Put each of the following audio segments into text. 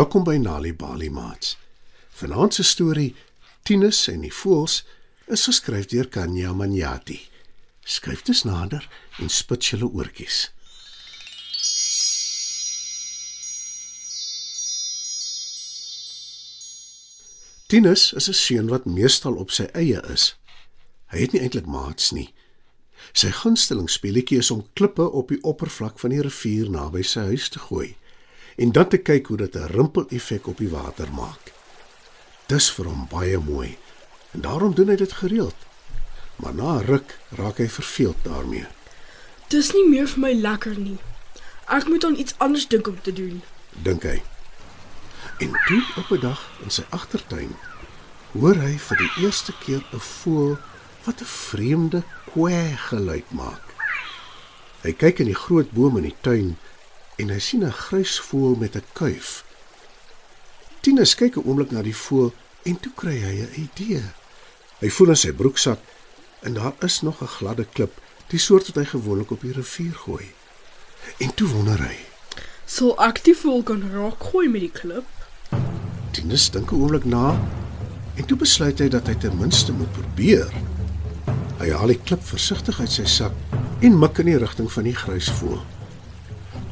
Welkom by Nali Bali Mats. Vanaand se storie Tinus en die voëls is geskryf deur Kanya Manyati. Skryf dit nader en spit julle oortjies. Tinus is 'n seun wat meestal op sy eie is. Hy het nie eintlik maats nie. Sy gunsteling speletjie is om klippe op die oppervlak van die rivier naby sy huis te gooi en dan te kyk hoe dit 'n rimpel-effek op die water maak. Dis vir hom baie mooi en daarom doen hy dit gereeld. Maar na 'n ruk raak hy verveeld daarmee. Dis nie meer vir my lekker nie. Ek moet aan iets anders dink om te doen. dink hy. En toe op 'n dag in sy agtertuin hoor hy vir die eerste keer 'n voël wat 'n vreemde kwee geluid maak. Hy kyk in die groot boom in die tuin en hy sien 'n grys voël met 'n kuif. Tinus kyk 'n oomblik na die voël en toe kry hy 'n idee. Hy voel in sy broeksak en daar is nog 'n gladde klip, die soort wat hy gewoonlik op die rivier gooi. En toe wonder hy, Sal ek die voël kan raak gooi met die klip? Tinus dink 'n oomblik na en toe besluit hy dat hy ten minste moet probeer. Hy haal die klip versigtig uit sy sak en mik in die rigting van die gruisvoël.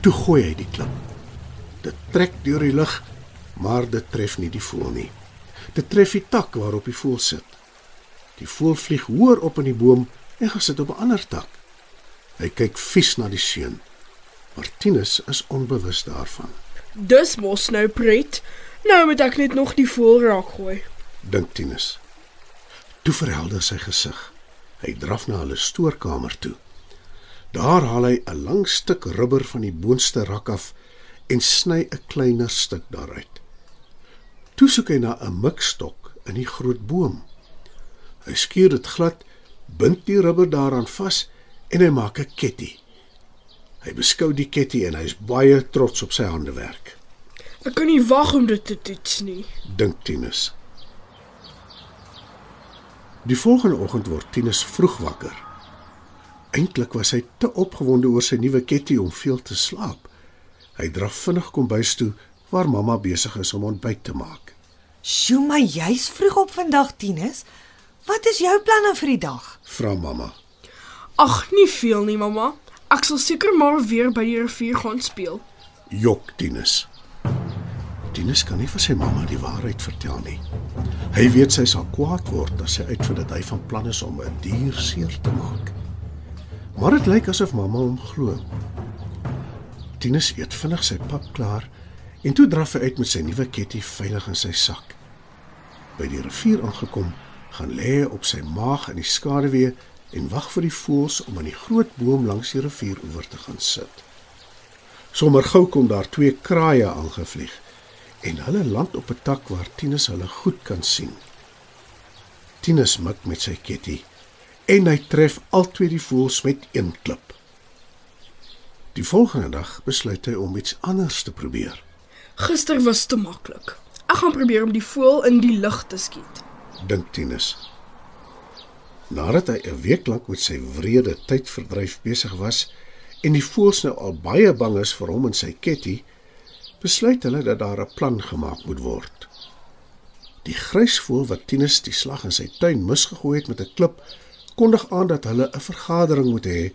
Toe gooi hy die klip. Dit trek deur die lug, maar dit tref nie die voël nie. Dit tref die tak waarop die voël sit. Die voël vlieg hoër op in die boom en gaan sit op 'n ander tak. Hy kyk vies na die seun. Martinus is onbewus daarvan. Dis mos nou pret. Nou moet ek net nog die voël raak gooi. dink Tinus. Toe verhelder sy gesig. Hy draf na hulle stoorkamer toe. Daar haal hy 'n lang stuk rubber van die boonste rak af en sny 'n kleiner stuk daaruit. Toe soek hy na 'n mikstok in die groot boom. Hy skuur dit glad, bind die rubber daaraan vas en hy maak 'n ketty. Hy beskou die ketty en hy is baie trots op sy handewerk, Ek kan nie wag om dit te toets nie. dink Tinus. Die volgende oggend word Tinus vroeg wakker. Eintlik was hy te opgewonde oor sy nuwe ketty om veel te slaap. Hy draf vinnig kombuis toe waar mamma besig is om ontbyt te maak. "Sjoe, maar jy's vroeg op vandag, Tinus. Wat is jou planne vir die dag?" Vra mamma. Ag, nie veel nie, mamma. Ek sal seker maar weer by die rivier gaan speel. Jok Tinus. Tinus kan nie vir sy mamma die waarheid vertel nie. Hy weet sy sal kwaad word as sy uitvind dat hy van plan is om 'n dier seer te maak. Maar dit lyk asof mamma hom glo. Tinus eet vinnig sy pap klaar en toe draf hy uit met sy nuwe ketty veilig in sy sak. By die rivier aangekom, gaan lê hy op sy maag in die skaduwee en wag vir die voëls om aan die groot boom langs die rivieroewer te gaan sit. Sommer gou kom daar twee kraaie aangevlieg en hulle land op 'n tak waar Tinus hulle goed kan sien. Tinus mik met sy ketty en hy tref albei die voëls met een klip. Die volgende dag besluit hy om iets anders te probeer. Gister was te maklik. Ek gaan probeer om die voël in die lug te skiet. dink Tinus. Nadat hy 'n week lank met sy wrede tydverdryf besig was en die voëls nou al baie bang is vir hom en sy ketty, besluit hulle dat daar 'n plan gemaak moet word. Die grysvoël wat Tinus die slag in sy tuin misgegooi het met 'n klip, kondig aan dat hulle 'n vergadering moet hê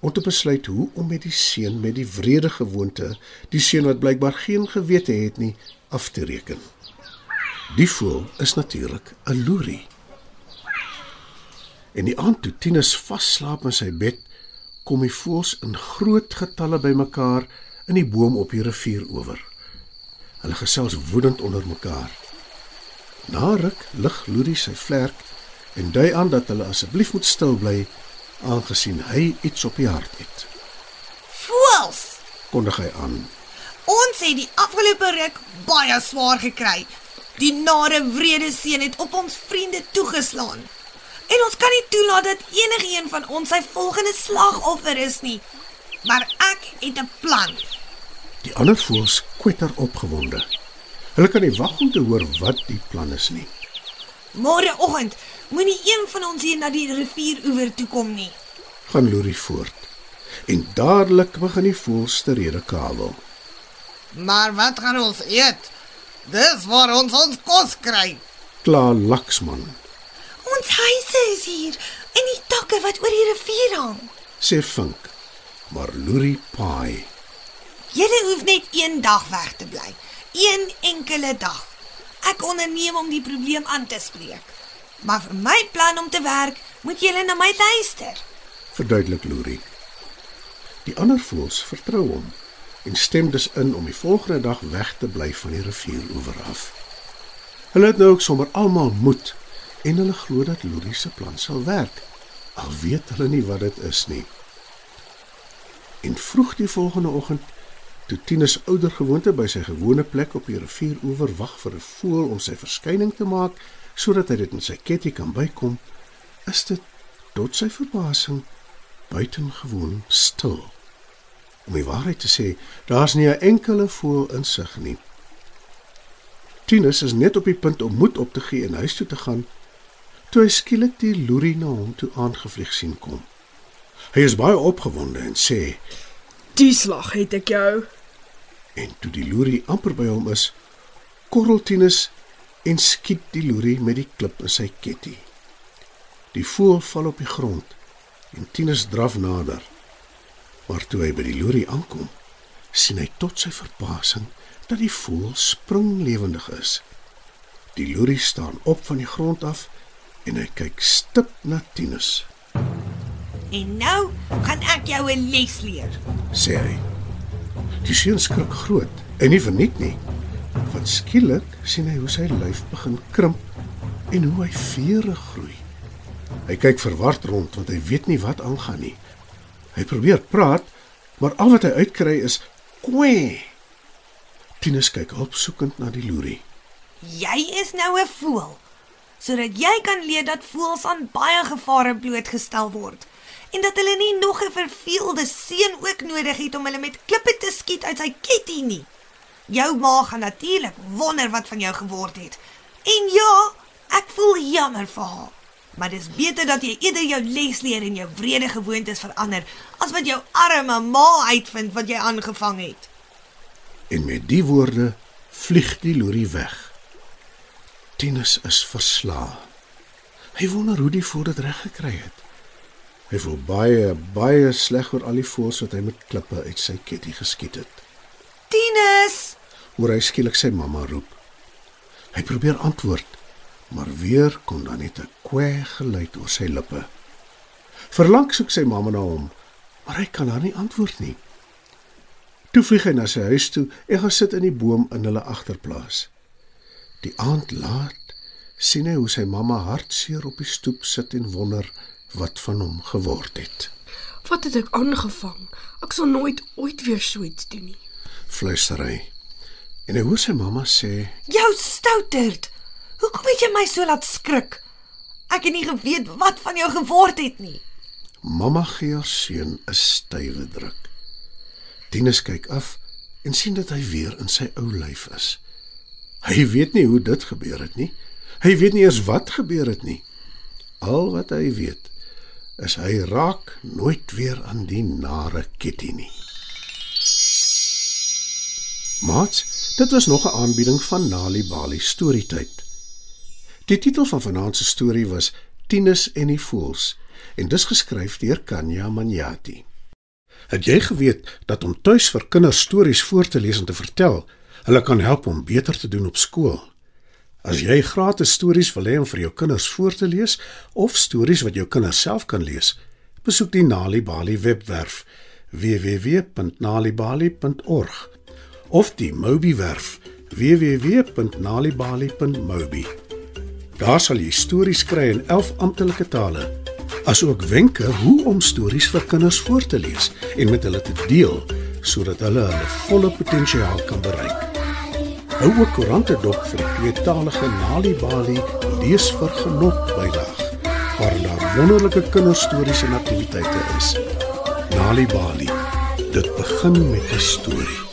om te besluit hoe om met die seun met die wrede gewoonte, die seun wat blykbaar geen gewete het nie, af te reken. Die voël is natuurlik 'n loerie. En die aand toe Tinus vasslaap in sy bed, kom die voëls in groot getalle bymekaar in die boom op die rivier oor. Hulle gesels woedend onder mekaar. Na ruk lig Loerie sy vlerk en dui aan dat hulle asseblief moet stil bly aangesien hy iets op die hart het. Voels. Kondig hy aan. Ons het die afgelope ruk baie swaar gekry. Die nare wrede seun het op ons vriende toegeslaan. En ons kan nie toelaat dat enigiemand van ons sy volgende slagoffer is nie. Maar ek het 'n plan. Die ander voëls kwetter opgewonde. Hulle kan nie wag om te hoor wat die plan is nie. Môreoggend moenie een van ons hier na die rivieroewer toe kom nie. Gaan Loerie voort. En dadelik begin die voëls te rede kabel. Maar wat gaan ons eet? Dis waar ons ons kos kry. Kla Laksman, Ons huise is hier en die takke wat oor die rivier hang. sê Vink. Maar Loerie paai. Julle hoef net een dag weg te bly. Een enkele dag. Ek onderneem om die probleem aan te spreek. Maar vir my plan om te werk, moet julle na my luister. verduidelik Loerie. Die ander voëls vertrou hom en stem dus in om die volgende dag weg te bly van die rivieroewer af. Hulle het nou ook sommer almal moed en hulle glo dat Loerie se plan sal werk. Al weet hulle nie wat dit is nie. En vroeg die volgende oggend, toe Tinus ouer gewoonte by sy gewone plek op die rivieroewer wag vir 'n voël om sy verskyning te maak sodat hy dit met sy ketting kan bykom, is dit tot sy verbasing buitengewoon stil. Om die waarheid te sê, daar's nie 'n enkele voël in sig nie. Tinus is net op die punt om moed op te gee en huis toe te gaan, toe hy skielik die loerie na hom toe aangevlieg sien kom. Hy is baie opgewonde en sê, Die slag het ek jou. en toe die loerie amper by hom is, korrel Tinus en skiet die loerie met die klip in sy ketting. Die voël val op die grond en Tinus draf nader. Maar toe hy by die loerie aankom, sien hy tot sy verbasing dat die voël springlewendig is. Die loerie staan op van die grond af en hy kyk stip na Tinus, En nou gaan ek jou 'n les leer. sê hy. Die seun skrik groot en nie verniet nie. Want skielik sien hy hoe sy lyf begin krimp en hoe hy vere groei. Hy kyk verward rond want hy weet nie wat aangaan nie. Hy probeer praat, maar al wat hy uitkry is kwee. Tinus kyk hulpsoekend na die loerie. Jy is nou 'n voël sodat jy kan leer dat voëls aan baie gevare blootgestel word en dat hulle nie nog 'n verveelde seun ook nodig het om hulle met klippe te skiet uit sy ketting nie. Jou ma gaan natuurlik wonder wat van jou geword het. En ja, ek voel jammer vir haar. Maar dis beter dat jy eerder jou les leer en jou wrede gewoontes verander as wat jou arme ma uitvind wat jy aangevang het. En met die woorde vlieg die loerie weg. Tinus is verslae. Hy wonder hoe die voël dit reg gekry het. Hy voel baie baie sleg oor al die voëls wat hy met klippe uit sy ketting geskiet het. Tinus, Hoor hy skielik sy mamma roep. Hy probeer antwoord, maar weer kom daar net 'n kwee geluid oor sy lippe. Verlang soek sy mamma na hom, maar hy kan haar nie antwoord nie. Toe vlieg hy na sy huis toe en gaan sit in die boom in hulle agterplaas. Die aand laat sien hy hoe sy mamma hartseer op die stoep sit en wonder wat van hom geword het. Wat het ek aangevang? Ek sal nooit ooit weer so iets doen nie. Fluister hy. En hy hoor sy mamma sê: jou stouterd. Hoekom het jy my so laat skrik? Ek het nie geweet wat van jou geword het nie. Mamma gee haar seun 'n stywe druk. Tinus kyk af en sien dat hy weer in sy ou lyf is. Hy weet nie hoe dit gebeur het nie. Hy weet nie eers wat gebeur het nie. Al wat hy weet is hy raak nooit weer aan die nare kitty nie. Mats, dit was nog 'n aanbieding van Nali Bali Storytyd. Die titel van vanaand se storie was Tinus en die voëls en dis geskryf deur Kanya Manyati. Het jy geweet dat om tuis vir kinders stories voor te lees en te vertel, hulle kan help om beter te doen op skool? As jy gratis stories wil hê om vir jou kinders voor te lees of stories wat jou kinders self kan lees, besoek die Nali Bali webwerf www.nalibali.org of die Mobi werf www.nalibali.mobi. Daar sal jy stories kry in 11 amptelike tale, asook wenke hoe om stories vir kinders voor te lees en met hulle te deel sodat hulle hulle volle potensiaal kan bereik. Hou ook koerante dop vir die tweetalige Nali Bali lees vir genot bylaag waar daar wonderlike kinderstories en aktiwiteite is. Nali Bali. Dit begin met 'n storie.